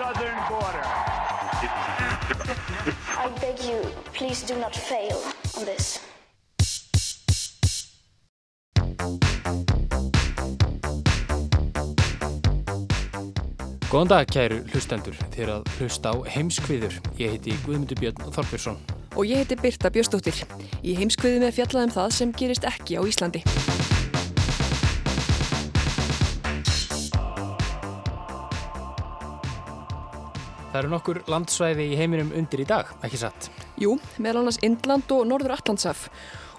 southern border. I beg you, please do not fail on this. Góðan dag kæru hlustendur þegar að hlusta á heimskviður. Ég heiti Guðmundur Björn Þorpjörsson. Og ég heiti Birta Björstóttir. Í heimskviðu með fjallaðum það sem gerist ekki á Íslandi. Það eru nokkur landsvæði í heiminum undir í dag, ekki satt? Jú, meðal annars Indland og Norður Allandsaf.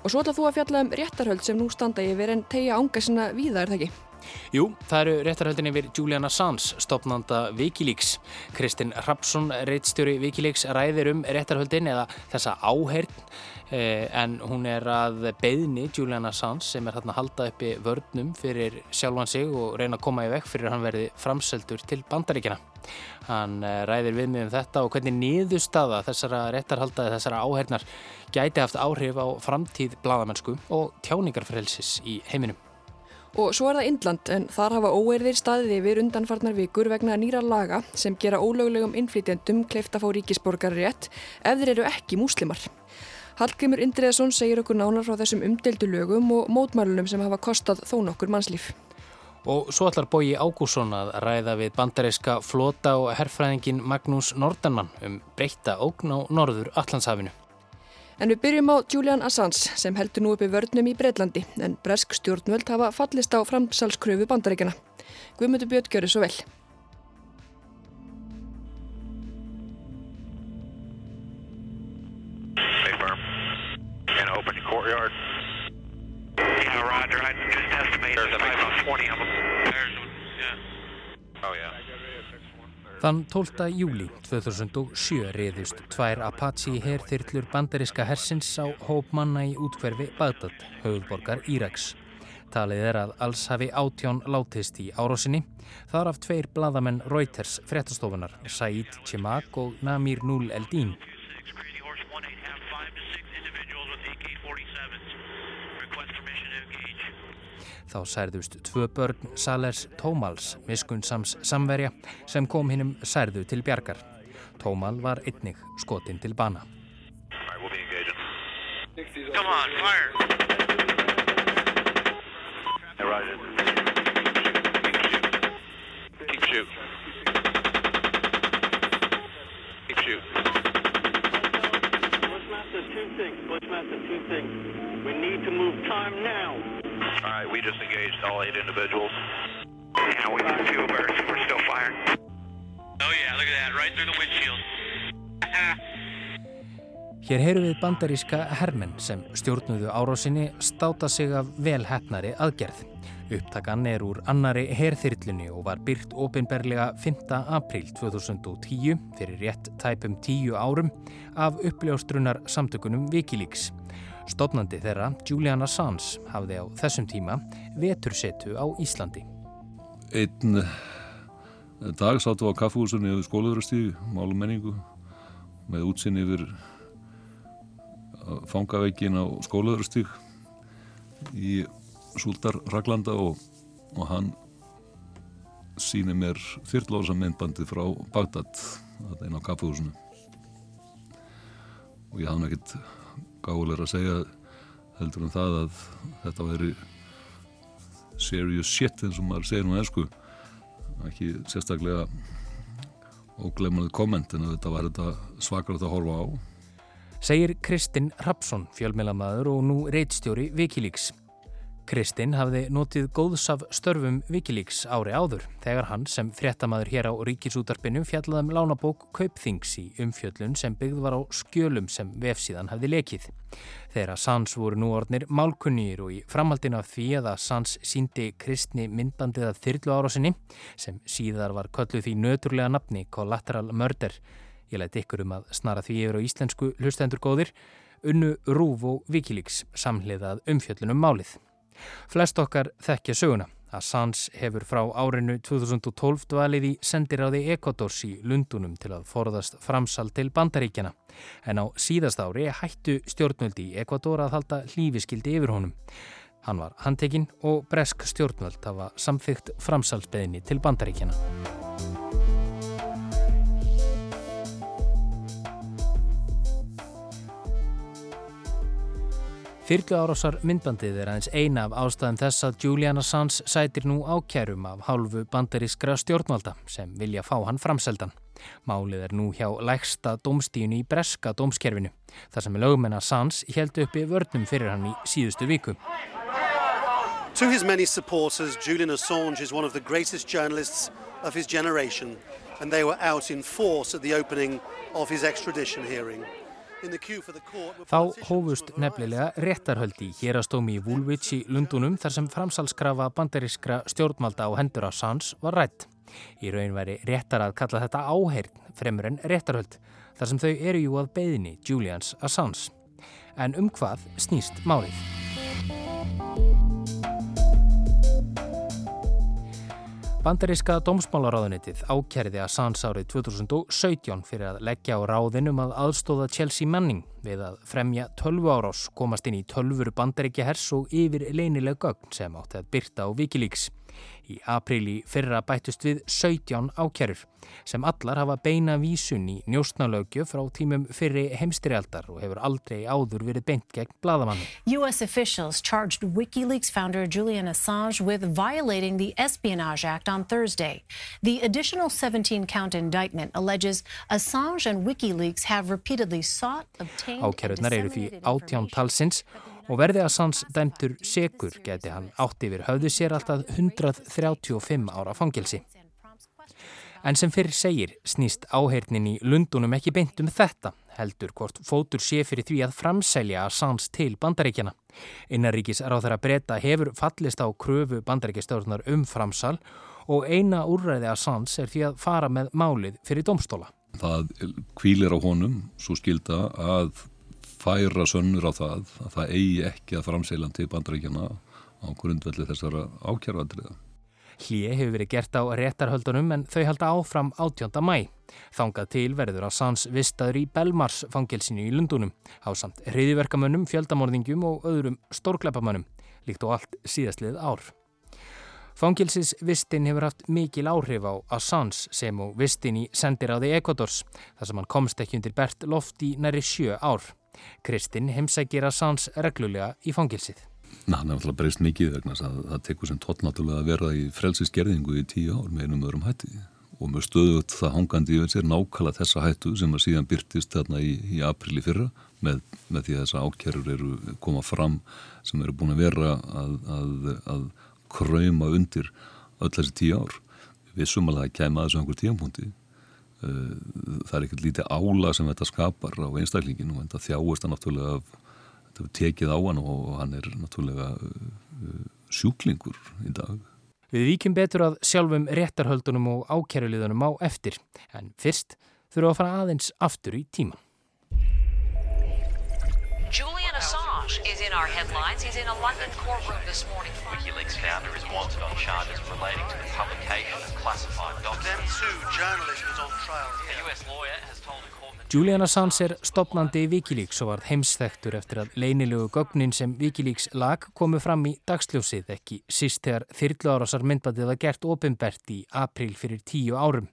Og svo ætlað þú að fjalla um réttarhöld sem nú standa yfir en tegja ánga sinna víða, er það ekki? Jú, það eru réttarhöldin yfir Julian Assange, stopnanda Wikileaks. Kristinn Rapsson, reittstjóri Wikileaks, ræðir um réttarhöldin eða þessa áheirn eh, en hún er að beðni Julian Assange sem er hérna að halda uppi vörnum fyrir sjálfan sig og reyna að koma í vekk fyrir hann verði framseldur til bandaríkjana. Hann eh, ræðir við mig um þetta og hvernig niðurstaða þessara réttarhaldaði þessara áheirnar gæti haft áhrif á framtíð bladamennsku og tjáningarfrelsis í heiminum. Og svo er það Indland en þar hafa óerðir staðið yfir undanfarnar vikur vegna nýra laga sem gera ólöglegum innflytjendum kleift að fá ríkisborgar rétt ef þeir eru ekki múslimar. Hallgrimur Indriðarsson segir okkur nánar frá þessum umdeldu lögum og mótmælunum sem hafa kostað þó nokkur mannslíf. Og svo ætlar Bóji Ágússon að ræða við bandaríska flota og herrfræðingin Magnús Nordenmann um breyta ógn á norður Allandshafinu. En við byrjum á Julian Assange sem heldur nú uppi vörnum í Breitlandi en bresk stjórnvöld hafa fallist á framsalskröfu bandaríkjana. Guðmundur Björn gjör svo vel. Yeah, Roger. I just estimated about 20 of them. There's, yeah. Oh, yeah. Þann 12. júli 2007 reyðust tvær Apache herþyrlur bandariska hersins á hóp manna í útkverfi Bagdad, höfðborgar Íraks. Talið er að alls hafi átján látist í árásinni, þar af tveir bladamenn Reuters fréttastofunar, Said Chimak og Namir Nul Eldin. Þá særðust tvö börn Salers Tómals, miskunnsams samverja, sem kom hinnum særðu til bjargar. Tómal var einnig skotin til bana. Come on, fire! Hey, Roger. Keep shoot. Keep shoot. Bushmaster 2-6, Bushmaster 2-6. We need to move time now. All right, we just engaged all eight individuals. Yeah, we got two birds. We're still firing. Oh yeah, look at that, right through the windshield. Hér heyru við bandaríska hermenn sem stjórnuðu árásinni státa sig af velhæfnari aðgerð. Upptakan er úr annari herþyrlunni og var byrt ofinberlega 5. apríl 2010 fyrir rétt tæpum 10 árum af uppljóstrunar samtökunum Wikileaks. Stofnandi þeirra, Julian Assange, hafði á þessum tíma vetursetu á Íslandi. Einn dag sáttu á kaffhúsunni yfir skólaðurastíði, málum menningu, með útsinni yfir fangaveikin á skólaðurastíð í Súldarraglanda og, og hann síni mér þyrrlósa myndbandi frá Bagdad, þetta einn á kaffhúsinu. Og ég hafði ekkert gáðulega að segja heldur en það að þetta veri serious shit eins og maður segir nú ennsku ekki sérstaklega óglemmanið komment en þetta var þetta svakar að horfa á Segir Kristinn Rapsson, fjölmjölamæður og nú reitstjóri Wikileaks. Kristinn hafði notið góðs af störfum Wikileaks ári áður þegar hann sem fréttamaður hér á ríkisútarpinu fjallaðum lánabók Kaupþings í umfjöllun sem byggð var á skjölum sem vefsíðan hafði lekið. Þegar að Sans voru nú orðnir málkunnýr og í framhaldinu af því að að Sans síndi kristni myndbandið af þyrlu árásinni sem síðar var kölluð því nöturlega nafni Collateral Murder. Ég læti ykkur um að snara því yfir á íslensku hlustendur góðir, unnu Rúf og Wikileaks samhliðað umfjöllunum málið. Flest okkar þekkja söguna. Assange hefur frá árinu 2012 dvalið í sendiráði Ekvadors í Lundunum til að forðast framsal til bandaríkjana. En á síðast ári hættu stjórnvöldi í Ekvador að halda hlífiskildi yfir honum. Hann var handtekinn og bresk stjórnvöld hafa samþygt framsalsbeðinni til bandaríkjana. Þyrlu árásar myndbandið er aðeins eina af ástæðum þess að Julian Assange sætir nú ákjærum af hálfu bandarískra stjórnvalda sem vilja fá hann framseldan. Málið er nú hjá lægsta domstíðinu í breska domskerfinu, þar sem lögumenn Assange held uppi vörnum fyrir hann í síðustu viku. To his many supporters, Julian Assange is one of the greatest journalists of his generation and they were out in force at the opening of his extradition hearing. Þá hófust nefnilega réttarhöldi hér að stómi í Woolwich í Lundunum þar sem framsalskrafa bandarískra stjórnmalda á hendur á Sands var rætt. Í raun væri réttar að kalla þetta áheirn fremur en réttarhöld þar sem þau eru jú að beðinni Julians Assange. En um hvað snýst málið? Bandaríska dómsmálaráðunitið ákerði að Sands árið 2017 fyrir að leggja á ráðinum að aðstóða Chelsea Manning við að fremja 12 árás komast inn í 12 bandaríkja hers og yfir leinileg gögn sem átti að byrta á Wikileaks. Í apríli fyrra bættust við 17 ákjærur sem allar hafa beina vísun í njóstnalögju frá tímum fyrri heimstyrjaldar og hefur aldrei áður verið beint gegn bladamannu. U.S. officials charged Wikileaks founder Julian Assange with violating the Espionage Act on Thursday. The additional 17-count indictment alleges Assange and Wikileaks have repeatedly sought, obtained, Ákjærurnar eru því átján talsins og verði að Sands dæmtur segur geti hann átt yfir höfðu sér alltaf 135 ára fangilsi. En sem fyrir segir snýst áheirnin í Lundunum ekki beint um þetta, heldur hvort fótur sé fyrir því að framselja að Sands til bandaríkjana. Innaríkis ráð þeirra breyta hefur fallist á kröfu bandaríkistjórnar um framsal og eina úrræði að Sands er því að fara með málið fyrir domstóla. Það kvílir á honum svo skilda að færa sönnur á það að það eigi ekki að framseila til bandaríkjana á grundvelli þessara ákjærvandriða. Hlið hefur verið gert á réttarhöldunum en þau halda áfram 18. mæ. Þangað til verður að Sands vistaður í Belmars fangilsinu í Lundunum á samt hriðiverkamönnum, fjöldamorðingum og öðrum stórkleipamönnum, líkt og allt síðastlið ár. Fangilsis vistin hefur haft mikil áhrif á Assange sem og vistin í sendiráði Ekvadors þar sem hann komst ekki undir bert loft í næri sjö ár. Kristinn heimsækir Assange reglulega í fangilsið. Ná, hann er alltaf breyst mikið vegna að það tekur sem tótt náttúrulega að vera í frelsisgerðingu í tíu ár með einum öðrum hætti og með stöðut það hangandi yfir sér nákvæmlega þessa hættu sem að síðan byrtist þarna í, í aprili fyrra með, með því að þessa ákjærur eru koma fram sem eru búin að vera að, að, að kræma undir öll þessi tíu ár. Við vissum alveg að þessu einhver tíampunkti það er ekkert lítið ála sem þetta skapar á einstaklinginu en það þjáist það náttúrulega af, þetta er tekið á hann og hann er náttúrulega uh, sjúklingur í dag. Við víkjum betur að sjálfum réttarhöldunum og ákæruliðunum á eftir en fyrst þurfum að fara aðeins aftur í tíman. Assange is in our headlines. He's in a London courtroom this morning. WikiLeaks founder is wanted on charges relating to the publication of classified documents. Then two journalists was on trial here. A US lawyer has told the court Julian Assange er stopnandi Wikileaks og var heimsþektur eftir að leinilegu gögnin sem Wikileaks lag komu fram í dagsljósið ekki síst þegar þyrlu árásar myndbandið var gert ofinbert í april fyrir tíu árum.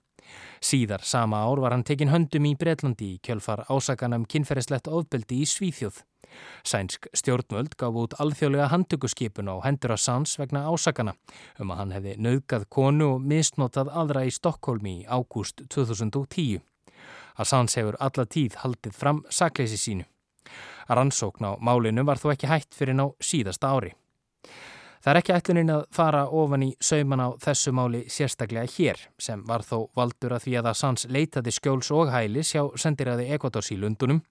Síðar sama ár var hann tekin höndum í Breitlandi í kjölfar ásakanam kynferðislegt ofbeldi í Svíþjóð. Sænsk stjórnvöld gaf út alþjóðlega handtökuskipun á hendur að Sands vegna ásakana um að hann hefði nauðgað konu og misnotað aðra í Stokkólmi í ágúst 2010. Að Sands hefur alla tíð haldið fram sakleysi sínu. Rannsókn á málinu var þó ekki hægt fyrir ná síðasta ári. Það er ekki ætlunin að fara ofan í sauman á þessu máli sérstaklega hér sem var þó valdur að því að Assange leitaði skjóls og hælis hjá sendiræði Ekvators í Lundunum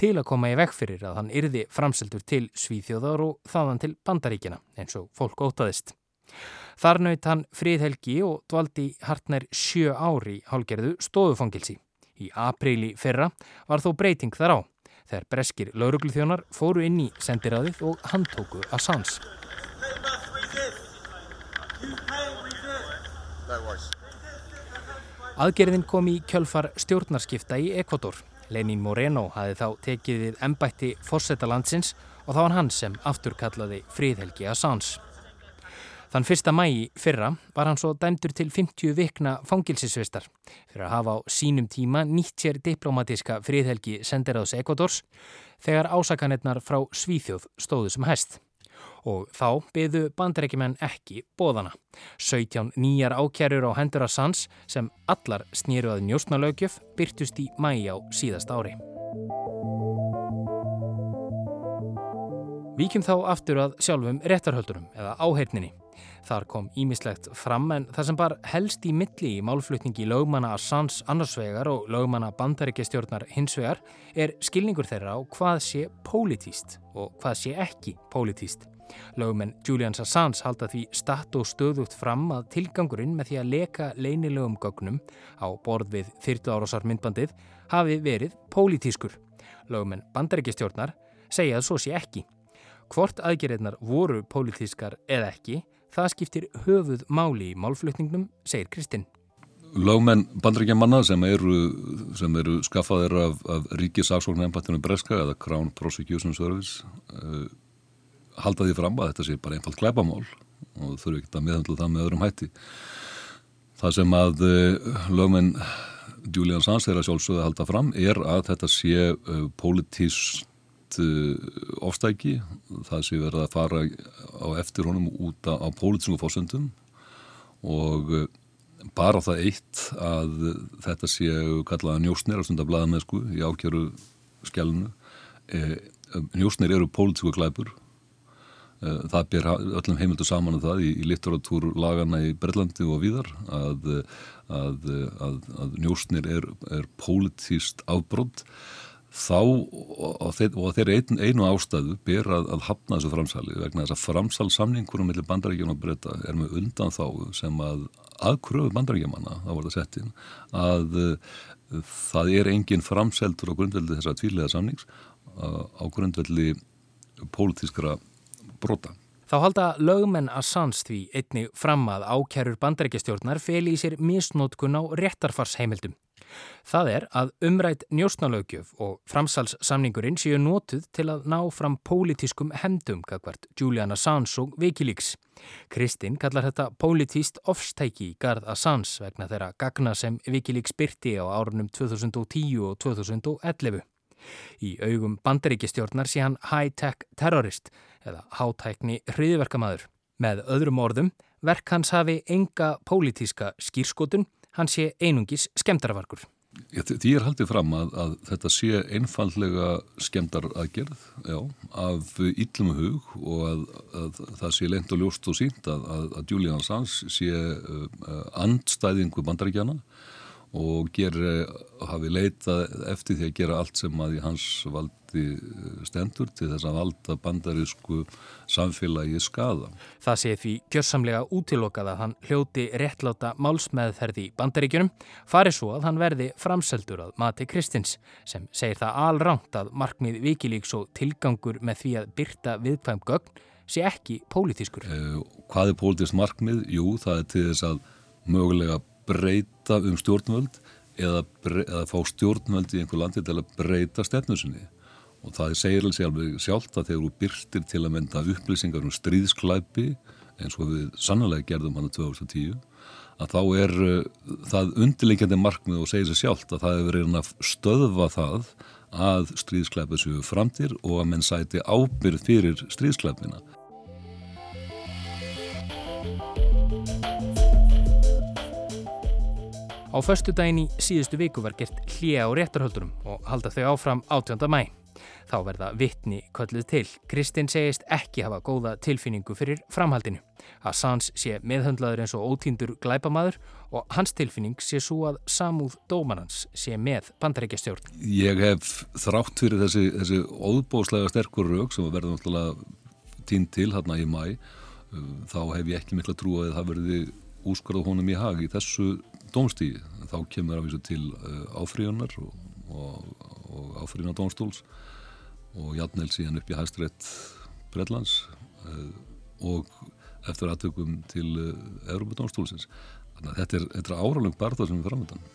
til að koma í vekk fyrir að hann yrði framseldur til Svíþjóðar og þaðan til Bandaríkina eins og fólk ótaðist. Þar naut hann fríðhelgi og dvaldi hartnær sjö ári hálgerðu stofufangilsi. Í apríli fyrra var þó breyting þar á þegar breskir laurugluþjónar fóru inn í sendiræðið og handtóku Assange. Aðgerðin kom í kjölfar stjórnarskipta í Ekvator. Lenín Moreno hafi þá tekið við embætti fórsetalandsins og þá var hann sem afturkallaði fríðhelgi Assange. Þann fyrsta mægi fyrra var hann svo dæmdur til 50 vikna fangilsisvistar fyrir að hafa á sínum tíma nýtt sér diplomatiska fríðhelgi sendiráðs Ekvators þegar ásakanirnar frá Svíþjóð stóðu sem hæst og þá byðu bandarækjumenn ekki bóðana. 17 nýjar ákjærur á hendur að sans sem allar snýru að njóstnalaugjöf byrtust í mægi á síðast ári. Víkjum þá aftur að sjálfum réttarhöldurum eða áheirninni. Þar kom ímislegt fram en það sem bar helst í milli í málflutningi lögmanna Assange annarsvegar og lögmanna bandaríkjastjórnar hinsvegar er skilningur þeirra á hvað sé pólitíst og hvað sé ekki pólitíst. Lögumenn Julian Assange halda því statt og stöðugt fram að tilgangurinn með því að leka leinilegum gögnum á borð við 30 árásar myndbandið hafi verið pólitískur. Lögumenn bandaríkjastjórnar segja að svo sé ekki. Hvort aðgerðirnar voru pólitískar eða ekki, það skiptir höfuð máli í málflutningnum, segir Kristinn. Lögmenn bandrækjamanna sem eru, sem eru skaffaðir af, af ríkisaksóknar ennbættinu Breska eða Crown Prosecution Service uh, halda því fram að þetta sé bara einfallt klæpamál og þurfu ekki að meðhandla það með öðrum hætti. Það sem að uh, lögmenn Julian Sands er að sjálfsögða halda fram er að þetta sé uh, pólitíst ofstæki, það sé verið að fara á eftir honum út á, pólitísku fórsöndum og bara það eitt að þetta sé kallaða njósnir á stundablaða með sko í ákjöru skjálunu e, njósnir eru pólitísku glæpur það ber öllum heimildu saman um það í, í litteratúr lagana í Berlandi og víðar að, að, að, að njósnir er, er pólitíst afbrótt þá og þeir ein, einu ástæðu ber að, hafna þessu framsali vegna þess að framsalsamningur um millir bandaríkjum og breyta er með undan þá sem að aðkröfu bandaríkjumanna, þá var það sett inn að uh, það er engin framseldur á grundveldi þess að tvílega samnings uh, á grundveldi pólitískra brota. Þá halda lögmenn að sans því einni fram að ákjærur bandaríkjastjórnar feli í sér misnótkun á réttarfarsheimildum. Það er að umrætt njóstnalaugjöf og framsalssamningurinn séu nótuð til að ná fram pólitískum hemdum kakvart Julian Assange og Wikileaks. Kristinn kallar þetta pólitíst ofstæki í garð Assange vegna þeirra gagna sem Wikileaks byrti á árunum 2010 og 2011. Í augum bandaríkistjórnar sé hann high-tech terrorist eða hátækni hriðverkamaður. Með öðrum orðum, verk hans hafi enga pólitíska skýrskotun hann sé einungis skemdarvarkur. Því er haldið fram að, að þetta sé einfallega skemdar aðgerð já, af yllum hug og að, að það sé leint og ljóst og sínt að, að Julian Assange sé uh, andstæðingu bandaríkjana og ger, hafi leitað eftir því að gera allt sem að í hans valdi stendur til þess að valda bandarísku samfélagi skada. Það sé því gjörsamlega útilokað að hann hljóti réttláta málsmeðferði í bandaríkjunum farið svo að hann verði framseldur að mati Kristins sem segir það alránt að markmið vikilíks og tilgangur með því að byrta viðkvæm gögn sé ekki pólitískur. Eh, hvað er pólitísk markmið? Jú, það er til þess að mögulega breyta um stjórnvöld eða, eða fá stjórnvöld í einhver landi til að breyta stefnusinni og það segir alveg sjálft að þegar þú byrtir til að mynda upplýsingar um stríðsklæpi eins og við sannlega gerðum hann á 2010 að þá er uh, það undirleikjandi markmið og segir sér sjálft að það hefur verið að stöðva það að stríðsklæpið séu framtir og að menn sæti ábyrð fyrir stríðsklæpina Á förstu daginn í síðustu viku var gert hlýja á réttarhöldurum og halda þau áfram 18. mæ. Þá verða vittni kölluð til. Kristinn segist ekki hafa góða tilfinningu fyrir framhaldinu. Assange sé meðhöndlaður eins og ótíndur glæpamaður og hans tilfinning sé svo að samúð dómanans sé með bandarækjastjórn. Ég hef þrátt fyrir þessi, þessi óbóslega sterkur rauk sem verður náttúrulega tínt til hérna í mæ þá hef ég ekki mikla trú að það verði úskarðu honum í hag í þessu dómstíði. Þá kemur að vísa til áfríunar og, og, og áfríunar dómstóls og jafnvel síðan upp í hæstrætt Breitlands og eftir aðtökum til Európa dómstólsins. Þannig að þetta er, þetta er áralöng barða sem við framöndan.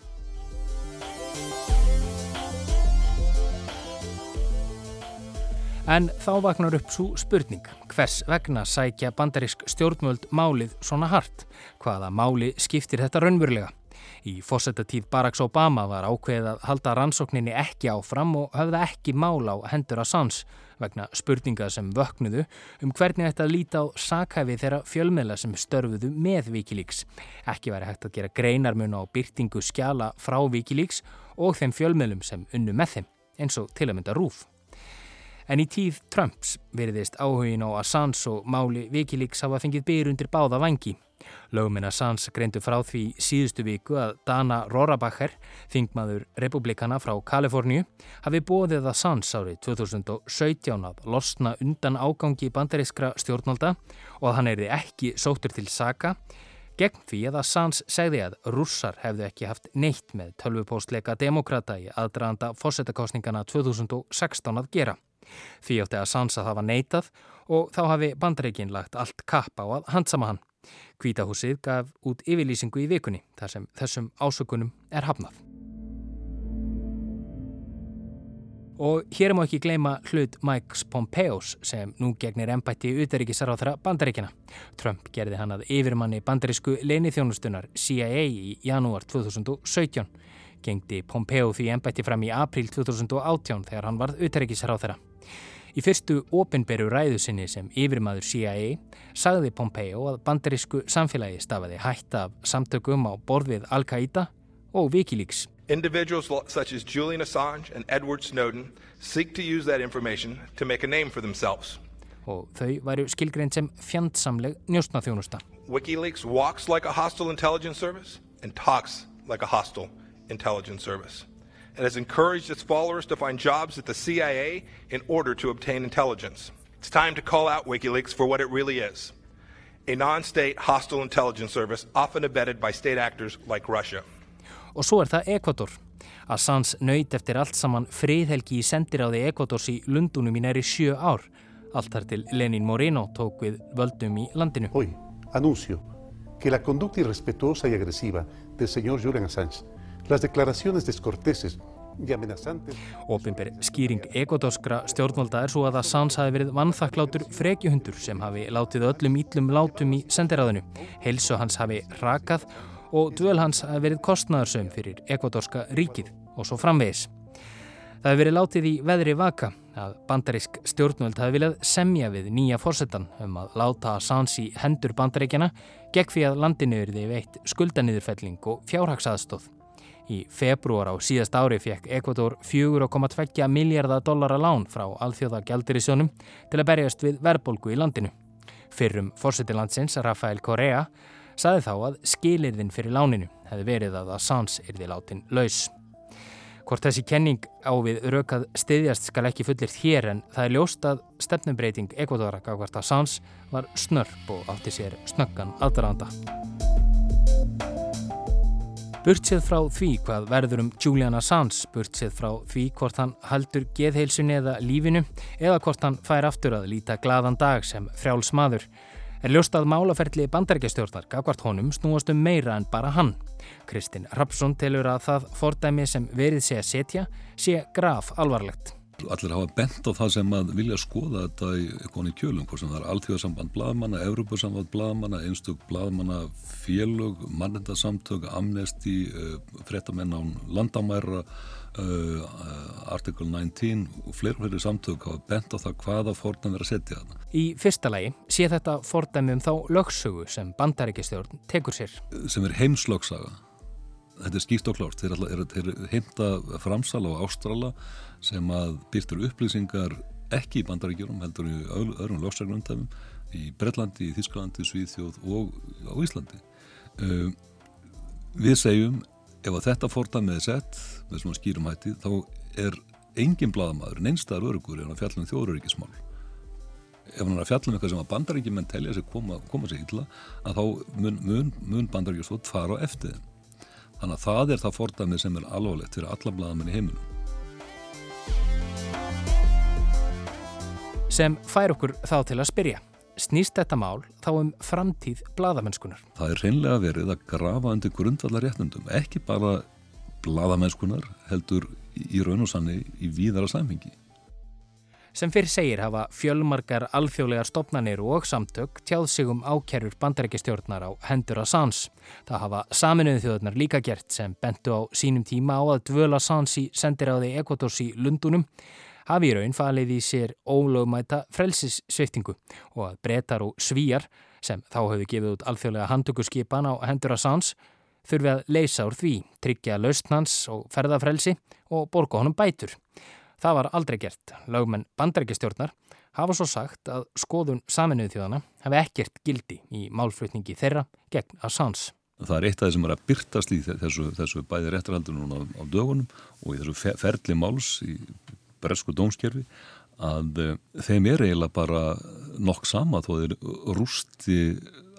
En þá vaknar upp svo spurning, hvers vegna sækja bandarísk stjórnvöld málið svona hart? Hvaða máli skiptir þetta raunverulega? Í fósettatíð Baracks Obama var ákveðið að halda rannsókninni ekki áfram og höfða ekki mál á hendur Assange vegna spurninga sem vöknuðu um hvernig þetta líta á sakhæfi þeirra fjölmiðla sem störfuðu með Wikileaks. Ekki væri hægt að gera greinarmun á byrtingu skjala frá Wikileaks og þeim fjölmiðlum sem unnu með þeim, eins og til að mynda rúf. En í tíð Trumps veriðist áhugin á Assange og máli Wikileaks hafa fengið byr undir báða vangi. Löguminn Assange greindu frá því síðustu viku að Dana Rorabacher, þingmaður republikana frá Kaliforníu, hafi bóðið Assange árið 2017 að losna undan ágangi bandarískra stjórnalda og að hann erði ekki sóttur til saka, gegn því að Assange segði að rússar hefðu ekki haft neitt með tölvupóstleika demokrata í aðdraðanda fósettakostningana 2016 að gera. Því átti Assange að hafa neitað og þá hafi bandaríkin lagt allt kapp á að handsama hann. Kvítahúsið gaf út yfirlýsingu í vikunni þar sem þessum ásökunum er hafnað. Og hér má ekki gleyma hlut Mike Pompeos sem nú gegnir ennbætti utaríkisarráþra bandaríkina. Trump gerði hann að yfirmanni bandarísku leinithjónustunar CIA í janúar 2017. Gengdi Pompeo því ennbætti fram í april 2018 þegar hann varð utaríkisarráþra. Í fyrstu opinberu ræðu sinni sem yfirmaður CIA sagði Pompeo að bandarísku samfélagi stafaði hætta af samtökum á borð við Al-Qaida og Wikileaks. Individuals such as Julian Assange and Edward Snowden seek to use that information to make a name for themselves. Og þau væru skilgrein sem fjandsamleg njóstnaþjónusta. Wikileaks walks like a hostile intelligence service and talks like a hostile intelligence service. And has encouraged its followers to find jobs at the CIA in order to obtain intelligence. It's time to call out WikiLeaks for what it really is a non state hostile intelligence service, often abetted by state actors like Russia. Og svo er það Ekvator. Assange nöyt eftir allt saman friðhelgi í sendiráði Ekvators í Lundunum í næri sjö ár. Allt þar til Lenin Moreno tók við völdum í landinu. Hoy anuncio que la conducta irrespetuosa y agresiva del señor Julian Assange Ópenber skýring ekvatorskra stjórnvalda er svo að Assange hafi verið vannþakklátur frekjuhundur sem hafi látið öllum íllum látum í sendiráðinu. Helsu hans hafi rakað og dvöl hans hafi verið kostnæðarsöm fyrir ekvatorska ríkið og svo framvegis. Það hefur verið látið í veðri vaka að bandarísk stjórnvöld hafi viljað semja við nýja fórsetan um að láta Assange í hendur bandaríkjana gegn því að landinu er því veitt skuldanýðurfelling og fjárhagsaðstóð. Í februar á síðast ári fekk Ekvator 4,2 miljardar dollara lán frá alþjóða gjaldirisjónum til að berjast við verbolgu í landinu. Fyrrum fórsetilandsins, Rafael Correa, saði þá að skilirðin fyrir láninu hefði verið að Assange yrði látin laus. Hvort þessi kenning á við raukað stiðjast skal ekki fullirt hér en það er ljóst að stefnumbreyting Ekvatora gafkvært Assange var snörp og átti sér snöggan aðdraðanda. Burtsið frá því hvað verður um Julian Assange, burtsið frá því hvort hann haldur geðheilsunni eða lífinu eða hvort hann fær aftur að líta gladan dag sem frjáls maður, er ljóst að málaferðli bandarækjastjórnar gafkvart honum snúast um meira en bara hann. Kristinn Rapsson telur að það fordæmi sem verið sé að setja sé graf alvarlegt. Allir hafa bent á það sem að vilja skoða þetta í í kjölum, hvort sem það er alltíðarsamband blaðmanna, Európa-samband blaðmanna, einstök blaðmanna, félög, mannendasamtök, amnesti, uh, frettamenn án landamæra, uh, artikul 19 og fleiri fleiri samtök hafa bent á það hvaða fordæmi er að setja þarna. Í fyrsta lagi sé þetta fordæmi um þá lögsögu sem bandaríkistjórn tekur sér. Sem er heimslögsaga þetta er skýrt og klárt, þeir er, er heimta framsal á Ástrala sem að byrtur upplýsingar ekki í bandaríkjurum, heldur í öðrum lögsagnundafum, í Brellandi, í Þísklandi, Svíðþjóð og á Íslandi. Uh, við segjum, ef að þetta fórtan með sett, með svona skýrum hætti, þá er engin bladamadur, neinstaðar örugur en að fjallum þjóðuríkismál. Ef hann er fjallum eitthvað sem að bandaríkjumenn telja sig koma, koma sig illa, að þá mun, mun, mun bandaríkjustótt fara á eftir þeim. Þannig að það er það fordæmið sem er alvarlegt fyrir alla bladamenn í heiminum. Sem fær okkur þá til að spyrja. Snýst þetta mál þá um framtíð bladamennskunar? Það er reynlega verið að grafa undir grundvallar réttundum, ekki bara bladamennskunar heldur í raun og sanni í víðara samhengi. Sem fyrir segir hafa fjölmarkar alþjóðlegar stopnarnir og samtök tjáð sig um ákerur bandarækistjórnar á hendur Assange. Það hafa saminuðu þjóðurnar líka gert sem bentu á sínum tíma á að dvöla Assange í sendiráði Ekvators í Lundunum hafi í raun falið í sér ólögumæta frelsissviftingu og að breytar og svíjar sem þá hefur gefið út alþjóðlega handtökuskipan á hendur Assange þurfi að leysa úr því, tryggja laustnans og ferðafrelsi og borga honum bætur. Það var aldrei gert. Lögmenn bandarækjastjórnar hafa svo sagt að skoðun saminuðu þjóðana hafi ekkert gildi í málflutningi þeirra gegn Assange. Það er eitt af þessum að byrtast í þessu, þessu bæði réttarhaldur núna á, dögunum og í þessu ferli máls í bresku dómskerfi að uh, þeim er eiginlega bara nokk sama þó þeir rústi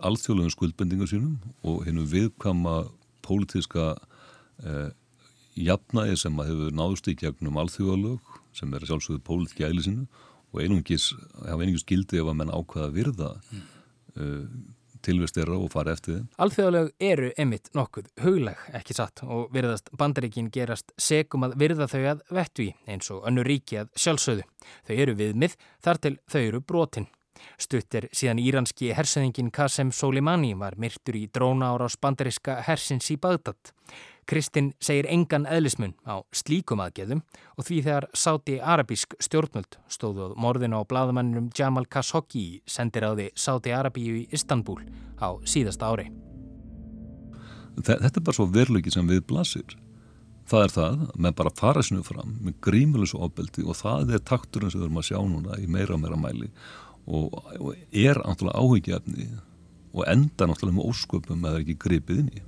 alþjóðlegum skuldbendingu sínum og hennu viðkama pólitiska uh, jafnaði sem að hefur náðust í gegnum alþjóðalög sem er sjálfsögðu pólitíki ælisinu og einungis, hafa einungis gildi ef að menn ákvaða virða mm. uh, tilvist þeirra og fara eftir þeim. Alþjóðalög eru emitt nokkuð hugleg, ekki satt, og virðast bandaríkin gerast segum að virða þau að vettví eins og önnu ríki að sjálfsögðu. Þau eru viðmið þar til þau eru brotin. Stuttir síðan íranski hersöðingin Qasem Soleimani var myrtur í dróna ára á spandariska hersins í Bagdad. Kristinn segir engan eðlismun á slíkum aðgeðum og því þegar sáti arabísk stjórnmöld stóðu morðin á bladamannum Jamal Khashoggi sendir á því sáti Arabíu í Istanbul á síðasta ári. Þetta er bara svo verleiki sem við blasir. Það er það, með bara fara sinu fram, með grímulisu ofbeldi og það er takturinn sem við erum að sjá núna í meira og meira mæli og, og er náttúrulega áhugjefni og enda náttúrulega með ósköpum að það er ekki gripið inn í.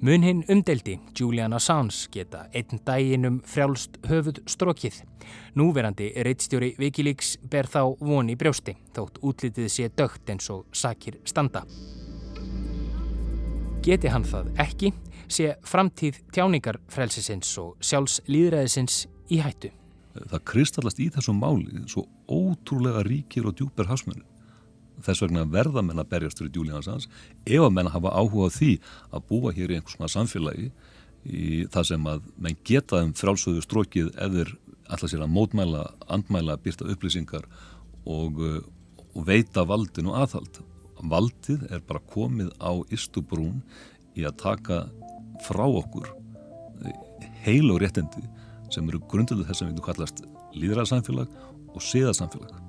Mun hinn umdeldi, Julian Assange, geta einn daginum frjálst höfuð strókið. Núverandi reittstjóri Wikileaks ber þá voni brjósti, þótt útlitið sé dögt eins og sakir standa. Geti hann það ekki, sé framtíð tjáningarfrelsisins og sjálfs líðræðisins í hættu. Það kristallast í þessum máli svo ótrúlega ríkir og djúper hasmennu þess vegna verða menn að berjast fyrir Julian Assange ef að menn hafa áhuga á því að búa hér í einhvers svona samfélagi í það sem að menn geta um frálsöðu strókið eður alltaf sér að mótmæla, andmæla, byrta upplýsingar og, uh, og veita valdin og aðhald. Valdið er bara komið á Ístubrún í að taka frá okkur heil og réttindi sem eru grundulega þess að við kallast líðræðarsamfélag og séðarsamfélag.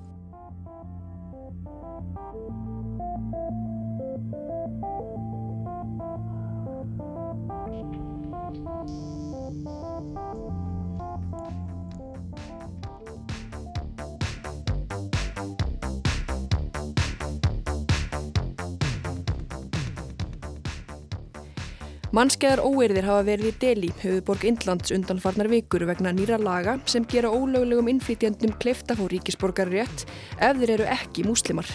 Mannskeiðar óeirðir hafa verið í Delhi, höfuborg Indlands undanfarnar vikur vegna nýra laga sem gera ólöglegum innflytjandum kleifta fór ríkisborgar rétt ef þeir eru ekki múslimar.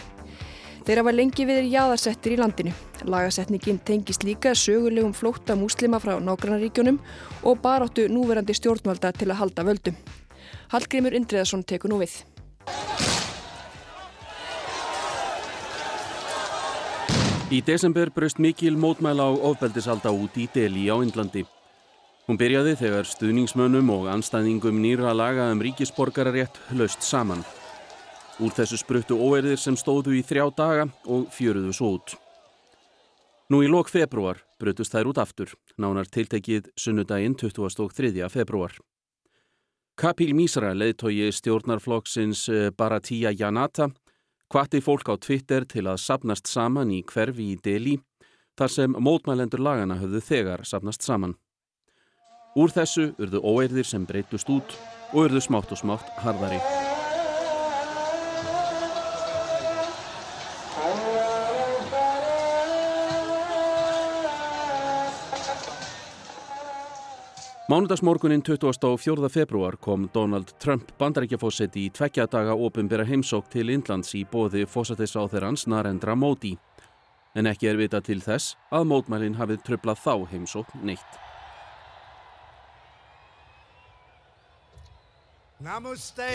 Þeir hafa lengi viðir jáðarsettir í landinu. Lagasetningin tengist líka sögulegum flótta múslima frá nágrannaríkjónum og baráttu núverandi stjórnvalda til að halda völdum. Hallgrimur Indriðarsson tekur nú við. Í desember braust mikil mótmæla á ofbeldisalda út í Delhi á Indlandi. Hún byrjaði þegar stuðningsmönnum og anstæðingum nýra laga um ríkisborgararétt löst saman. Úr þessu spruttu óerðir sem stóðu í þrjá daga og fjöruðu svo út. Nú í lok februar brutust þær út aftur, nánar tiltekið sunnudaginn 23. februar. Kapil Mísra leðtogi stjórnarflokksins eh, Bharatiya Janata Hvati fólk á Twitter til að sapnast saman í hverfi í Delhi þar sem mótmælendur lagana höfðu þegar safnast saman. Úr þessu urðu óeirðir sem breytust út og urðu smátt og smátt harðari. Mánudagsmorgunin 24. februar kom Donald Trump bandarækjafósetti í tveggja daga ofinbera heimsók til Indlands í bóði fósattisáþerans Narendra Móti. En ekki er vita til þess að mótmælinn hafið tröflað þá heimsók neitt. Namaste.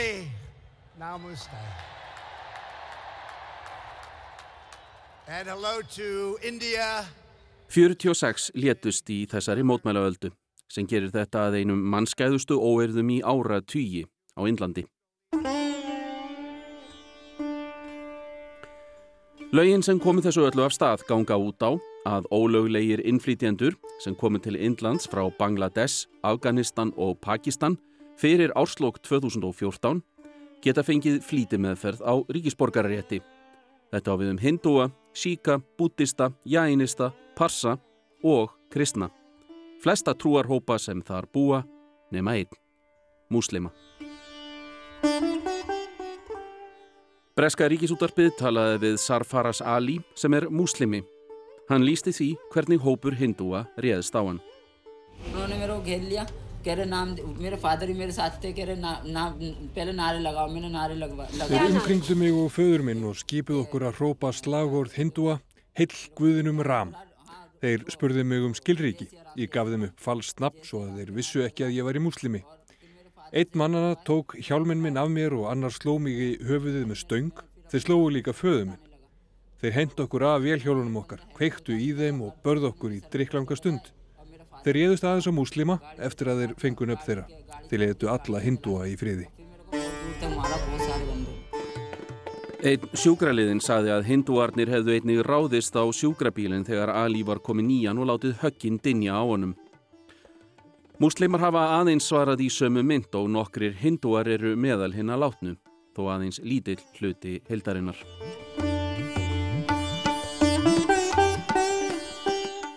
Namaste. And hello to India. 46 létust í þessari mótmælaöldu sem gerir þetta að einum mannskæðustu óerðum í ára tugi á Indlandi. Laugin sem komið þessu öllu af stað ganga út á að ólöglegir innflýtjendur sem komið til Indlands frá Bangladesh, Afganistan og Pakistan fyrir árslokk 2014 geta fengið flíti meðferð á ríkisborgararétti. Þetta á við um hindúa, síka, bútista, jænista, parsa og kristna flesta trúarhópa sem þar búa nema einn, múslima. Breska ríkisútarpið talaði við Sarfaras Ali sem er múslimi. Hann lísti því hvernig hópur hindúa réðst á hann. Þeir umkringdu mig og föður minn og skipuð okkur að hrópa slagorð hindúa Hill Guðinum Ram. Þeir spurði mig um skilríki. Ég gaf þeim upp falskt nafn svo að þeir vissu ekki að ég var í muslimi. Eitt mannana tók hjálminn minn af mér og annar sló mig í höfuðið með stöng. Þeir slóðu líka föðu minn. Þeir hendu okkur af vélhjólunum okkar, kveiktu í þeim og börðu okkur í drikklanga stund. Þeir réðust aðeins á muslima eftir að þeir fengun upp þeirra. Þeir letu alla hindúa í friði. Einn sjúkraliðin saði að hindúarnir hefðu einnig ráðist á sjúkrabílinn þegar Ali var komið nýjan og látið högginn dinja á honum. Múslimar hafa aðeins svarað í sömu mynd og nokkrir hindúar eru meðal hinn að látnu, þó aðeins lítill hluti hildarinnar.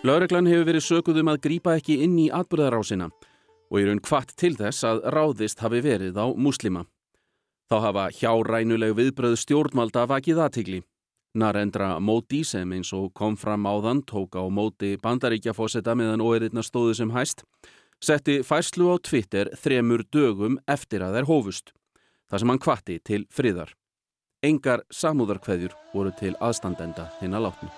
Laureglan hefur verið sökuð um að grýpa ekki inn í atbyrðarásina og er unn hvart til þess að ráðist hafi verið á múslima. Þá hafa hjárænuleg viðbröð stjórnvalda vakið aðtigli. Narendra Móti sem eins og kom fram áðan tók á móti bandaríkjafósetta meðan óeirinn stóðu sem hæst, setti fæslu á Twitter þremur dögum eftir að þær hófust, þar sem hann kvatti til friðar. Engar samúðarkveðjur voru til aðstandenda hinn að látni.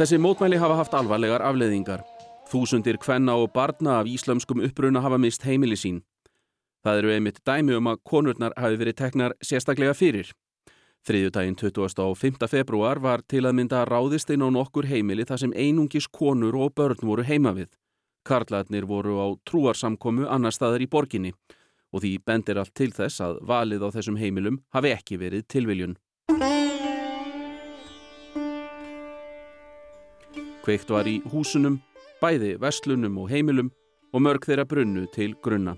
Þessi mótmæli hafa haft alvarlegar afleiðingar. Þúsundir kvenna og barna af íslamskum uppruna hafa mist heimili sín. Það eru einmitt dæmi um að konurnar hafi verið teknar sérstaklega fyrir. Þriðjutægin 25. februar var til að mynda ráðist inn á nokkur heimili þar sem einungis konur og börn voru heima við. Karlarnir voru á trúarsamkomu annar staðar í borginni og því bendir allt til þess að valið á þessum heimilum hafi ekki verið tilviljun. Kveikt var í húsunum bæði vestlunum og heimilum og mörg þeirra brunnu til grunna.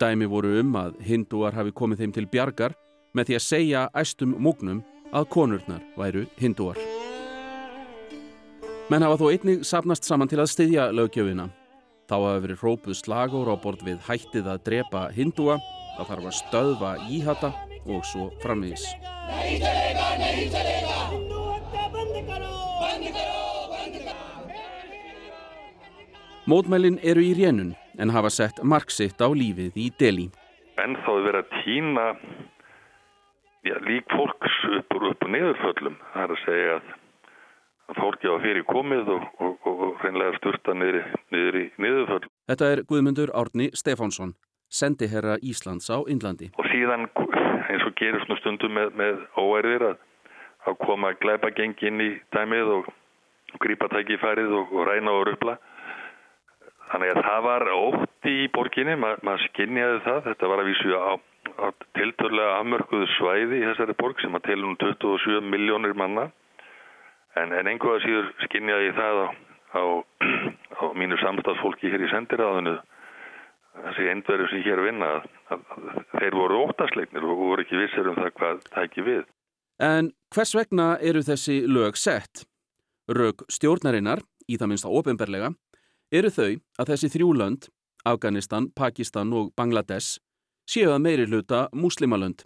Dæmi voru um að hindúar hafi komið þeim til bjargar með því að segja æstum múgnum að konurnar væru hindúar. Menn hafa þó einnig sapnast saman til að styðja lögjöfina. Þá hafa verið hrópuð slagór á bord við hættið að drepa hindúa, þá þarf að stöðva íhata og svo framvís. Mótmælin eru í rénun en hafa sett marksitt á lífið í Delhi. En þá er verið að týna já, lík fólks upp og upp og niðurföllum. Það er að segja að, að fólki á fyrir komið og, og, og, reynlega styrta niður, niður í niðurföllum. Þetta er Guðmundur Árni Stefánsson, sendiherra Íslands á Indlandi. Og síðan eins og gerur svona stundum með, með óærðir að, að koma gleipa gengi inn í dæmið og grípa tæki í færið og ræna og röfla. Þannig að það var ótti í borginni, Ma, maður skinnjaði það, þetta var að vísu á, á tilturlega afmörkuðu svæði í þessari borg sem að telur um 27 miljónir manna en, en einhverja síður skinnjaði það á, á, á mínu samstagsfólki hér í sendiráðinu þessi endverju sem hér vinna að, að, að þeir voru óttasleiknir og voru ekki vissir um það hvað það ekki við. En hvers vegna eru þessi lög sett? Rög stjórnarinnar, í það minnst á ofinberlega, eru þau að þessi þrjú lönd, Afganistan, Pakistan og Bangladesh, séu að meiri hluta muslimalönd.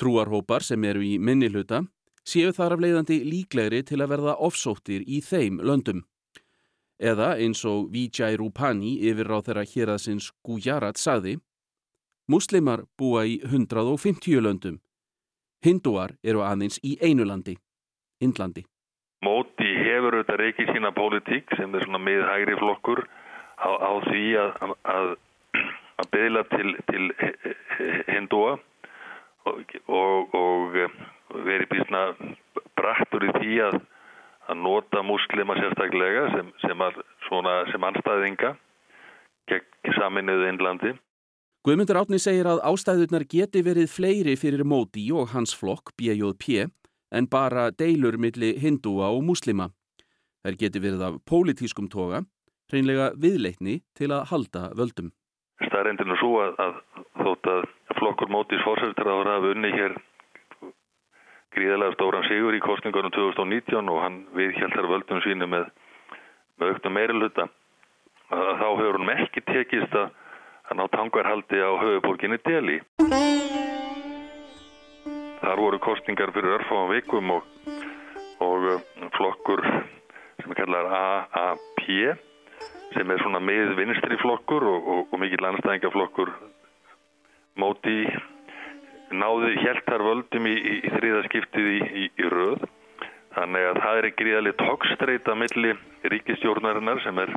Trúarhópar sem eru í minni hluta séu þar af leiðandi líklegri til að verða ofsóttir í þeim löndum. Eða eins og Vijay Rupani yfir á þeirra hér að sinns Gujarat saði, muslimar búa í 150 löndum. Hindúar eru aðeins í einu landi, Indlandi. Móti hefur auðvitað reykið sína pólitík sem er svona miðhægri flokkur á, á því að, að, að beðla til, til hindúa og, og, og verið býstna brattur í því að, að nota muslima sérstaklega sem, sem, svona, sem anstæðinga gegn saminuðu Indlandi. Guðmundur Átni segir að ástæðurnar geti verið fleiri fyrir Móti og hans flokk BJP en bara deilur milli hindúa og muslima. Þær geti verið af pólitískum toga, hreinlega viðleitni til að halda völdum. Starrendinu svo að, að þótt að flokkur Mótis fórsættur ára hafi unni hér gríðalega stóran sigur í kostningunum 2019 og hann viðhjálpar völdum sínu með, með auknum meiriluta. Þá hefur hann ekki tekist að að ná tangvarhaldi á höfuborginni Delhi. Þar voru kostningar fyrir örfáum vikum og, og uh, flokkur sem er kallar AAP sem er svona með vinstri flokkur og, og, og mikill anstæðingaflokkur móti náði hjæltar völdum í, í, í þriðaskiptið í, í röð. Þannig að það er gríðalið tókstreita milli ríkistjórnarinnar sem er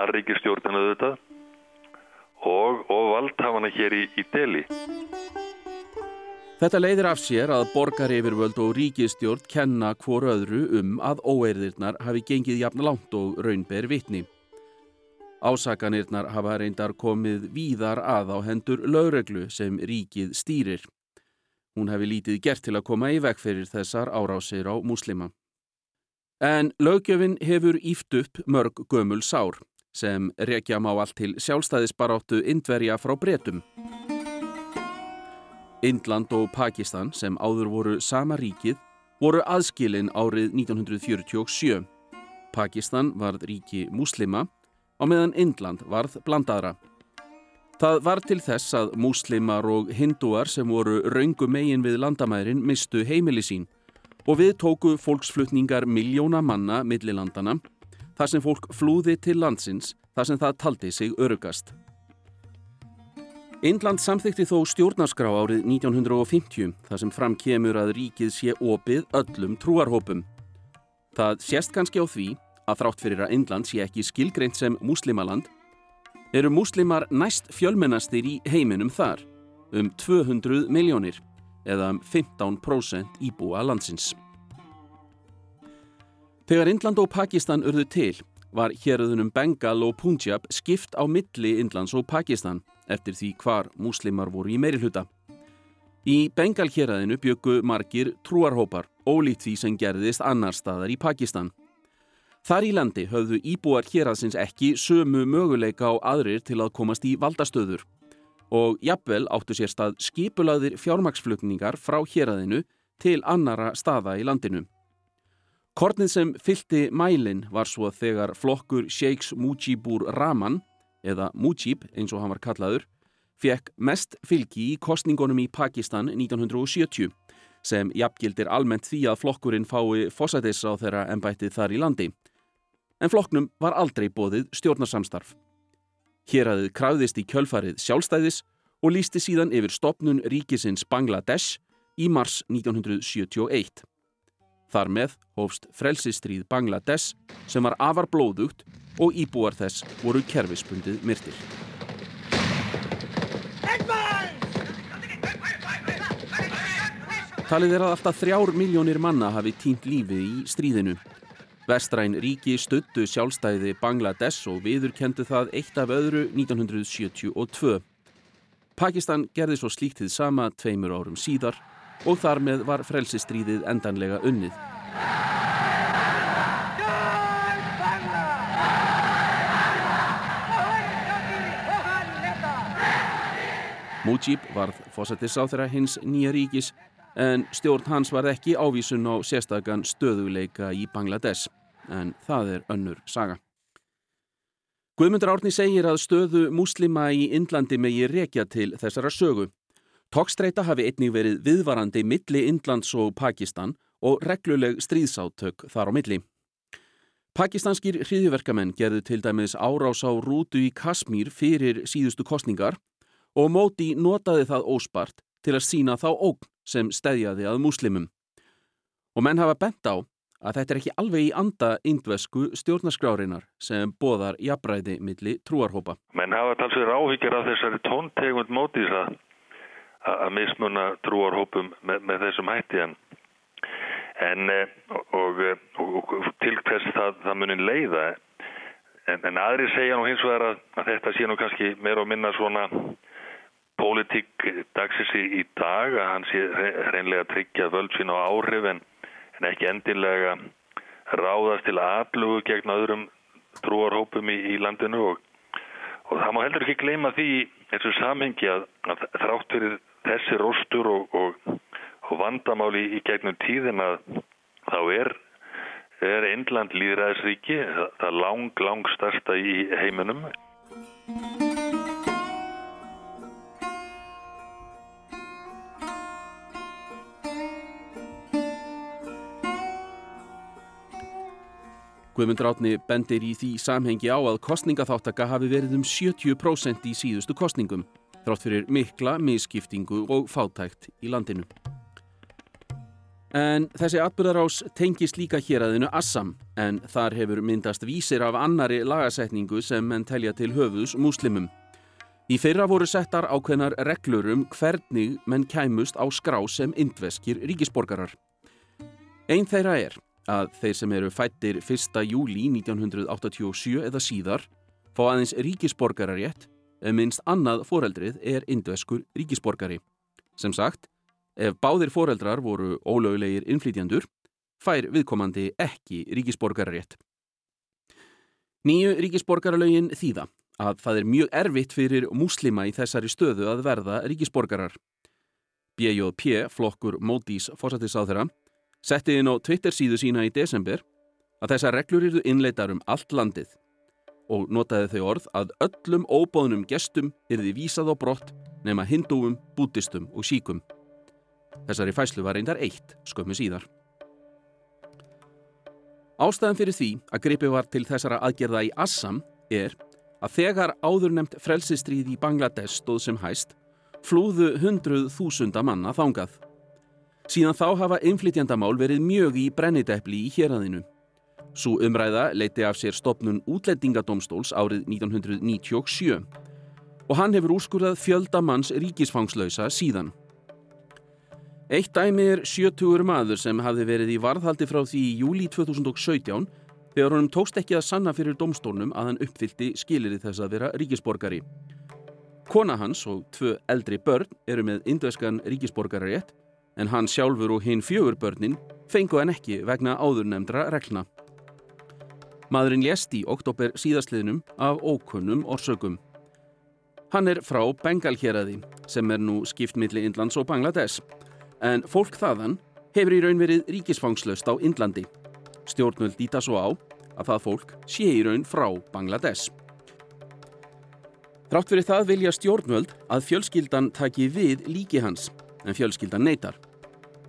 að ríkistjórnarnu auðvitað og, og valdhafana hér í deli. Þetta leiðir af sér að borgar yfirvöld og ríkistjórn kenna hvor öðru um að óeirðirnar hafi gengið jafn langt og raunber vitni. Ásakanirnar hafa reyndar komið víðar að á hendur lögreglu sem ríkið stýrir. Hún hefði lítið gert til að koma í veg fyrir þessar árásir á muslima. En lögjöfin hefur íft upp mörg gömul sár sem rekja má allt til sjálfstæðisbaráttu Indverja frá bretum. Indland og Pakistan sem áður voru sama ríkið voru aðskilin árið 1947. Pakistan varð ríki muslima á meðan Indland varð blandaðra. Það var til þess að muslimar og hindúar sem voru raungu megin við landamærin mistu heimili sín og við tóku fólksflutningar miljóna manna millilandana þar sem fólk flúði til landsins þar sem það taldi sig örugast. Indland samþykti þó stjórnarskrá árið 1950 þar sem fram kemur að ríkið sé opið öllum trúarhópum. Það sést kannski á því að þrátt fyrir að Indland sé ekki skilgreint sem muslimaland eru muslimar næst fjölmennastir í heiminum þar um 200 miljónir eða um 15% íbúa landsins. Þegar Indland og Pakistan urðu til var héröðunum Bengal og Punjab skipt á milli Indlands og Pakistan eftir því hvar múslimar voru í meiri hluta. Í Bengal héröðinu byggu margir trúarhópar, ólít því sem gerðist annar staðar í Pakistan. Þar í landi höfðu íbúar héröðsins ekki sömu möguleika á aðrir til að komast í valdastöður og jafnvel áttu sér stað skipulaðir fjármaksflutningar frá héröðinu til annara staða í landinu. Kornið sem fylti mælin var svo þegar flokkur Sheikhs Mujibur Rahman, eða Mujib eins og hann var kallaður, fekk mest fylgi í kostningunum í Pakistan 1970 sem jafngildir almennt því að flokkurinn fái fósætis á þeirra ennbættið þar í landi. En flokknum var aldrei bóðið stjórnarsamstarf. Hér aðið krafðist í kjölfarið sjálfstæðis og lísti síðan yfir stopnun ríkisins Bangladesh í mars 1971. Þar með hófst frelsistríð Bangladesh sem var afar blóðugt og íbúar þess voru kerfispundið myrtir. Talið er að alltaf þrjár miljónir manna hafi tínt lífi í stríðinu. Vestræn ríki stöttu sjálfstæði Bangladesh og viðurkendu það eitt af öðru 1972. Pakistan gerði svo slíktið sama tveimur árum síðar og þar með var frelsistríðið endanlega unnið. Mujib varð fósættisáþra hins nýja ríkis en stjórn hans var ekki ávísun á sérstakann stöðuleika í Bangladesh, en það er önnur saga. Guðmundur Árni segir að stöðu múslima í Indlandi megi rekja til þessara sögu. Tókstreita hafi einnig verið viðvarandi milli Indlands og Pakistan og regluleg stríðsátök þar á milli. Pakistanskir hriðjuverkamenn gerðu til dæmis árás á rútu í Kasmír fyrir síðustu kostningar og Móti notaði það óspart til að sína þá ógn sem stedjaði að múslimum. Og menn hafa bent á að þetta er ekki alveg í anda indvesku stjórnaskrárinar sem boðar jafnræði milli trúarhópa. Menn hafa talsverð áhyggjur af þessari tóntegund mótis að, að mismuna trúarhópum með, með þessum hætti en en eh, og, og, og til hvers það, það munin leiða en, en aðri segja nú hins vegar að, að þetta sé nú kannski meira og minna svona pólitík dagsins í dag að hann sé reynlega tryggja völd sín á áhrif en, en ekki endilega ráðast til aðlugu gegn öðrum trúarhópum í, í landinu og, og það má heldur ekki gleyma því eins og samhengi að, að þrátt fyrir þessi róstur og, og og vandamáli í gegnum tíðin að þá er, er Indland líðræðisríki, það lang, lang starsta í heiminum. Guðmundur Átni bendir í því samhengi á að kostningaþáttaka hafi verið um 70% í síðustu kostningum, þrátt fyrir mikla misskiptingu og fátækt í landinu. En þessi atbyrðarás tengist líka hér aðinu Assam en þar hefur myndast vísir af annari lagasetningu sem menn telja til höfuðs múslimum. Í fyrra voru settar ákveðnar reglur um hvernig menn kæmust á skrá sem indveskir ríkisborgarar. Einn þeirra er að þeir sem eru fættir 1. júli 1987 eða síðar fá aðeins ríkisborgararétt en minnst annað foreldrið er indveskur ríkisborgari. Sem sagt, Ef báðir foreldrar voru ólögulegir innflytjandur, fær viðkomandi ekki ríkisborgararétt. Nýju ríkisborgaralögin þýða að það er mjög erfitt fyrir múslima í þessari stöðu að verða ríkisborgarar. BJP, flokkur Módís fósættisáþurra, setti inn á Twitter síðu sína í desember að þessar reglur eru innleitar um allt landið og notaði þau orð að öllum óbóðnum gestum er því vísað á brott nema hindúum, bútistum og síkum. Þessari fæslu var reyndar eitt skömmu síðar. Ástæðan fyrir því að gripi var til þessara aðgerða í Assam er að þegar áðurnemt frelsistríð í Bangladesh stóð sem hæst flúðu hundruð þúsunda manna þángað. Síðan þá hafa innflytjandamál verið mjög í brennidepli í héræðinu. Svo umræða leiti af sér stopnun útlendingadómstóls árið 1997 og hann hefur úrskurðað fjöldamanns ríkisfangslausa síðan. Eitt dæmi er 70 maður sem hafði verið í varðhaldi frá því í júli 2017 þegar honum tókst ekki að sanna fyrir domstólnum að hann uppfyldi skilir í þess að vera ríkisborgari. Kona hans og tvö eldri börn eru með indveskan ríkisborgararétt en hann sjálfur og hinn fjögur börnin fengu hann ekki vegna áðurnemdra reglna. Maðurinn lést í oktober síðastliðnum af ókunnum orsökum. Hann er frá Bengalhjeraði sem er nú skipt milli Indlands og Bangladesh en fólk þaðan hefur í raun verið ríkisfangslöst á Indlandi. Stjórnvöld dýta svo á að það fólk sé í raun frá Bangladesh. Þrátt fyrir það vilja stjórnvöld að fjölskyldan taki við líki hans, en fjölskyldan neytar.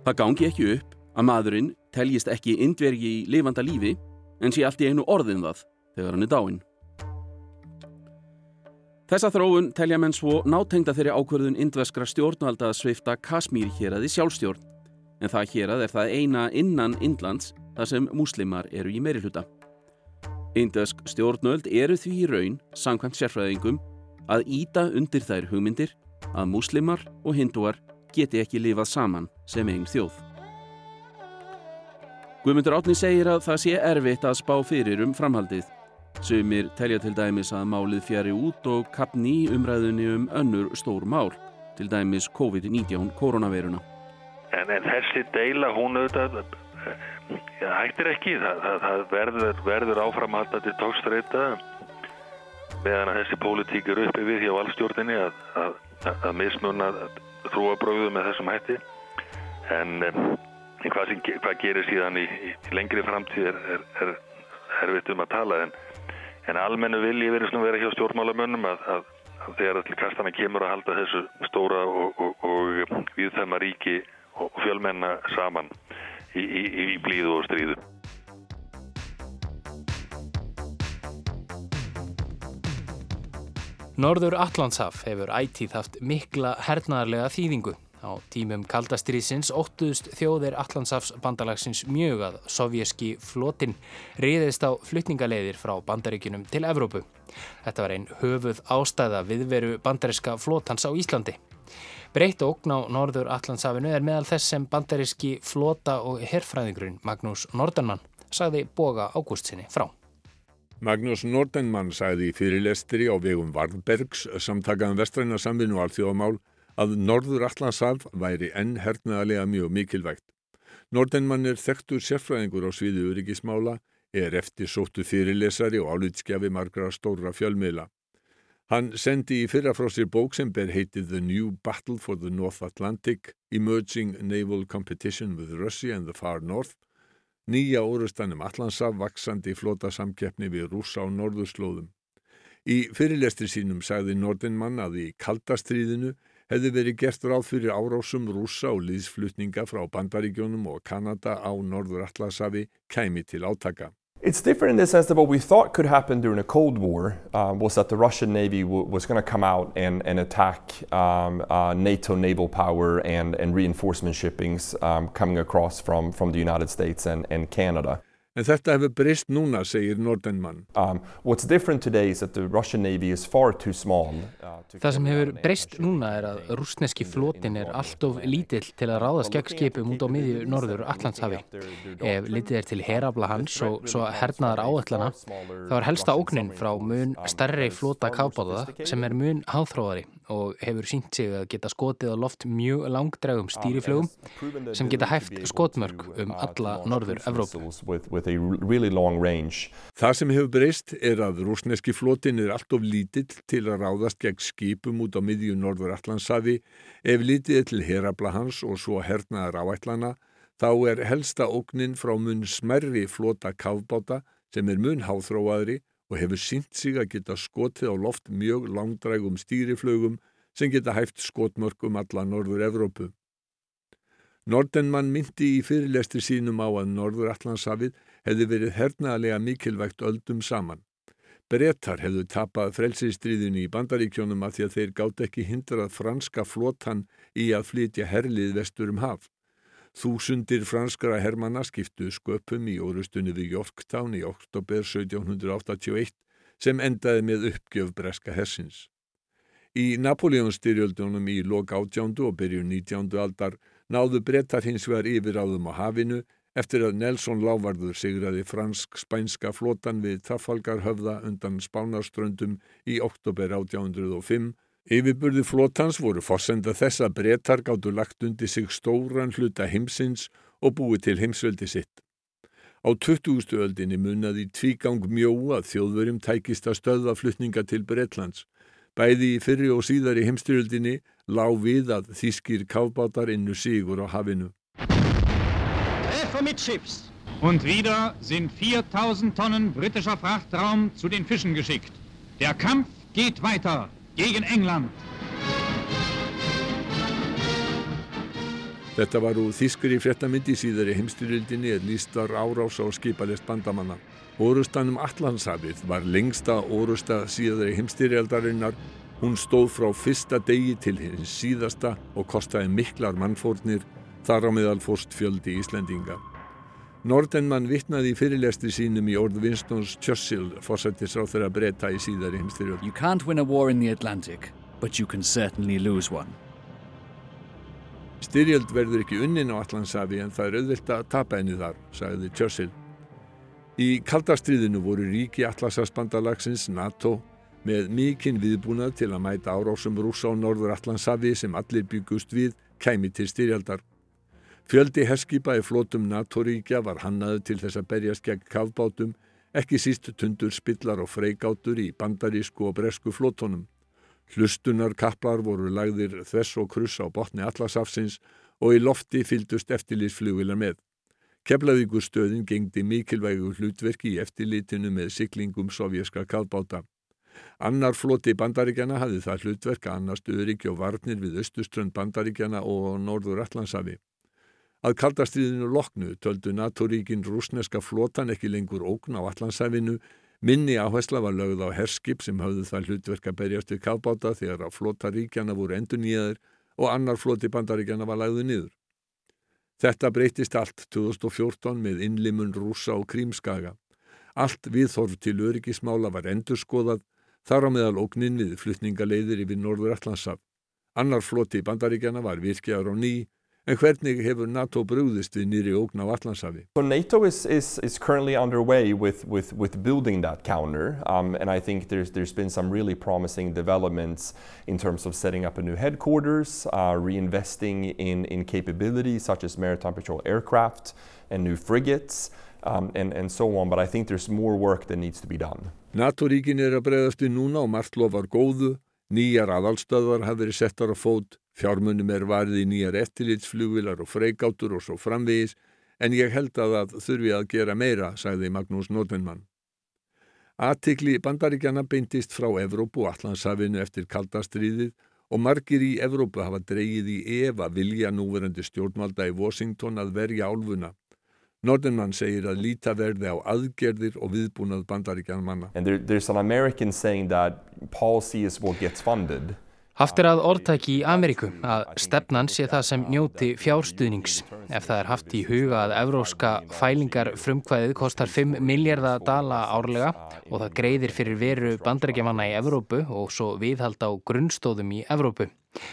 Það gangi ekki upp að maðurinn teljist ekki indvergi í lifanda lífi en sé allt í einu orðin það þegar hann er dáinn. Þessa þróun telja menn svo nátengda þeirri ákverðun indveskra stjórnvalda að svifta Kasmír hér aði sjálfstjórn. En það hér að er það eina innan Indlands þar sem múslimar eru í meiri hluta. Indvesk stjórnvöld eru því í raun, sangkvæmt sérfræðingum, að íta undir þær hugmyndir að múslimar og hinduar geti ekki lifað saman sem einn þjóð. Guðmundur Átni segir að það sé erfitt að spá fyrir um framhaldið Sumir telja til dæmis að málið fjari út og kapni í umræðunni um önnur stór mál, til dæmis COVID-19 koronaviruna. En, en þessi deila hún auðvitað ja, hættir ekki, það, það, það verður, verður áframhaldandi tókstreita meðan að þessi pólitík eru uppi við hjá allstjórninni að, að að mismunna trúabröðu með þessum hætti en hvað, sem, hvað gerir síðan í, í lengri framtíð er, er, er erfitt um að tala en, en almennu vilji verið svona vera hjá stjórnmálamönnum að, að, að þegar allir kastana kemur að halda þessu stóra og, og, og viðþæma ríki og fjölmenna saman í, í, í blíðu og stríðu. Norður Allandshaf hefur ætíð haft mikla hernaðarlega þýðingu. Á tímum kaldastriðsins óttuðust þjóðir Allandshafs bandalagsins mjög að sovjerski flotin riðist á flutningaleiðir frá bandaríkunum til Evrópu. Þetta var einn höfuð ástæða viðveru bandariska flotans á Íslandi. Breytt ógn á Norður Allandshafinu er meðal þess sem bandaríski flota og herfræðingurinn Magnús Nordenmann sagði boga ágústsinni frá. Magnús Nordenmann sagði í fyrirlestri á vegum Varðbergs samtakaðan vestræna samvinnu alþjóðamál að Norður Allandshaf væri enn hernaðarlega mjög mikilvægt. Nordenmann er þekktur sérfræðingur á sviðu öryggismála, er eftir sóttu fyrirlesari og álitskjafi margra stóra fjölmiðla. Hann sendi í fyrra frá sér bók sem ber heitið The New Battle for the North Atlantic Emerging Naval Competition with Russia and the Far North nýja orustanum Allandshaf vaksandi flota samkeppni við rúsa á norðurslóðum. Í fyrirlestri sínum sagði Nordenmann að í kaldastriðinu hefði verið gert ráð fyrir árásum rúsa og liðsflutninga frá Bandaríkjónum og Kanada á norður Allandsafi kæmi til átaka. It's different in the sense that what we thought could happen during a Cold War um, was that the Russian Navy w- was going to come out and, and attack um, uh, NATO naval power and, and reinforcement shippings um, coming across from, from the United States and, and Canada. En þetta hefur breyst núna, segir Nordenmann. Um, what's different today is that the Russian Navy is far too small. Uh, Það sem hefur breyst núna er að rúsneski flotin er allt of lítill til að ráðast gegn skipum út á miðju norður Allandshafi. Ef litið er til herabla hans og svo hernaðar áallana, þá er helsta óknin frá mun stærri flota kábáða sem er mun háþróðari og hefur sínt sig að geta skotið á loft mjög langdregum stýriflögum sem geta hæft skotmörk um alla norður Evrópu. Really Það sem hefur breyst er að rúsneski flotin er allt of lítill til að ráðast gegn skipum út á miðju norður Allandsafi ef litið er til herabla hans og svo hernaðar áætlana þá er helsta ógnin frá mun smerri flota kavbáta sem er mun háþróaðri og hefur sínt sig að geta skotið á loft mjög langdrægum stýriflögum sem geta hæft skotmörkum alla norður Evrópu. Nordenmann myndi í fyrirlestri sínum á að norður Allandshafið hefði verið hernaðlega mikilvægt öldum saman. Bretar hefðu tapað frelsistriðinu í bandaríkjónum að því að þeir gátt ekki hindrað franska flotan í að flytja herlið vestur um haf. Þúsundir franskara hermanna skiptu sköpum í orustunni við Yorktown í oktober 1781 sem endaði með uppgjöf breska hersins. Í Napoleonstyrjöldunum í lok átjándu og byrju nítjándu aldar náðu brettar hins vegar yfiráðum á hafinu eftir að Nelson Lávarður sigraði fransk-spænska flotan við Trafalgarhöfða undan Spánarströndum í oktober 1805 Yfirburði flótans voru forsenda þess að brettar gáttu lagt undir sig stóran hluta heimsins og búið til heimsveldi sitt. Á 20. öldinni munnaði tvígang mjóa þjóðverjum tækist að stöða flutninga til Bretlands. Bæði í fyrri og síðari heimstyrjöldinni lág við að þýskir káfbátar innu sigur á hafinu. Treffer mittschiffs. Und wieder sind 4000 Tonnen britischer Frachtraum zu den Fischen geschickt. Der Kampf geht weiter. gegen England. Þetta var úr þýskri fréttamindi síðar í heimstyrildinni er lístar árás á skipalist bandamanna. Orustanum Allandshafið var lengsta orusta síðar í heimstyrjaldarinnar. Hún stóð frá fyrsta degi til hins síðasta og kostaði miklar mannfórnir, þar á meðal fórst fjöldi Íslendinga. Nordenmann vittnaði í fyrirlestri sínum í orð Winstons Churchill, fórsættis á þeirra breyta í síðari heimstyrjöld. You can't win a war in the Atlantic, but you can certainly lose one. Styrjöld verður ekki unnin á Allandsafi en það er auðvilt að tapa henni þar, sagði Churchill. Í kaldastriðinu voru ríki Atlasasbandalagsins NATO með mikinn viðbúnað til að mæta árásum rúsa á norður Allandsafi sem allir byggust við kæmi til styrjaldar. Fjöldi herskipa í flótum NATO-ríkja var hannaðu til þess að berjast gegn kavbátum, ekki síst tundur spillar og freigátur í bandarísku og bresku flótonum. Hlustunar kaplar voru lagðir þess og kruss á botni allasafsins og í lofti fyldust eftirlýsflugvilar með. Keflavíkustöðin gengdi mikilvægu hlutverki í eftirlítinu með siglingum sovjerska kallbáta. Annar floti bandaríkjana hafði það hlutverk að annast öryggi og varnir við austuströnd bandaríkjana og norður Allandsafi. Að kaldastriðinu loknu töldu NATO-ríkin rúsneska flotan ekki lengur ógn á Allandsafinu Minni áhersla var lögð á herskip sem hafðu það hlutverk að berjast við kafbáta þegar að flotaríkjana voru endur nýjaður og annar floti bandaríkjana var lagðu niður. Þetta breytist allt 2014 með innlimun rúsa og krímskaga. Allt viðhorf til öryggismála var endurskoðað, þar á meðal ógninn við flutningaleiðir yfir Norður Allandsaf. Annar floti bandaríkjana var virkjaður á ný En hvernig hefur NATO brúðist við nýri ógn á Allandsafi? So NATO is, is, is currently underway with, with, with building that counter um, and I think there's, there's been some really promising developments in terms of setting up a new headquarters, uh, reinvesting in, in capabilities such as maritime patrol aircraft and new frigates um, and, and so on but I think there's more work that needs to be done. NATO-ríkin er að bregðast við núna og margt lofar góðu, nýjar aðalstöðar hafi verið settar á fót Fjármunum er varið í nýjar eftirlitsflugvilar og freikátur og svo framvegis en ég held að það þurfi að gera meira, sagði Magnús Nordenmann. Atikli bandaríkjana beintist frá Evrópu og Allandshafinu eftir kaldastriðið og margir í Evrópu hafa dreyið í Eva vilja núverandi stjórnvalda í Washington að verja álfuna. Nordenmann segir að líta verði á aðgerðir og viðbúnað bandaríkjan manna. Haft er að orðtæki í Ameríku að stefnan sé það sem njóti fjárstuðnings. Ef það er haft í huga að evróska fælingar frumkvæðið kostar 5 miljardar dala árlega og það greiðir fyrir veru bandarækjamanna í Evrópu og svo viðhald á grunnstóðum í Evrópu.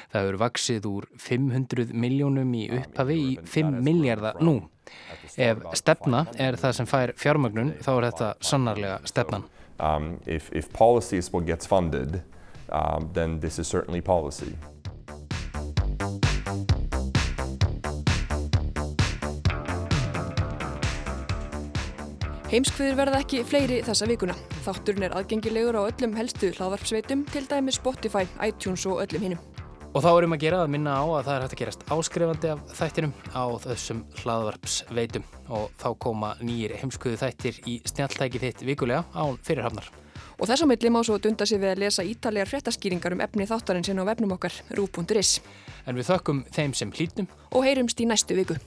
Það eru vaksið úr 500 miljónum í upphafi í 5 miljardar nú. Ef stefna er það sem fær fjármögnun þá er þetta sannarlega stefnan. Um, if, if um, then this is certainly policy. Heimskviður verða ekki fleiri þessa vikuna. Þátturinn er aðgengilegur á öllum helstu hlaðvarpsveitum, til dæmi Spotify, iTunes og öllum hinnum. Og þá erum að gera að minna á að það er hægt að gerast áskrifandi af þættinum á þessum hlaðvarpsveitum og þá koma nýjir heimskviðu þættir í snjáltæki þitt vikulega án fyrirhafnar. Og þess á milli má svo dunda sig við að lesa ítaljar fréttaskýringar um efni þáttarinn sinna á vefnum okkar, rú.is. En við þökkum þeim sem hlítum og heyrumst í næstu viku.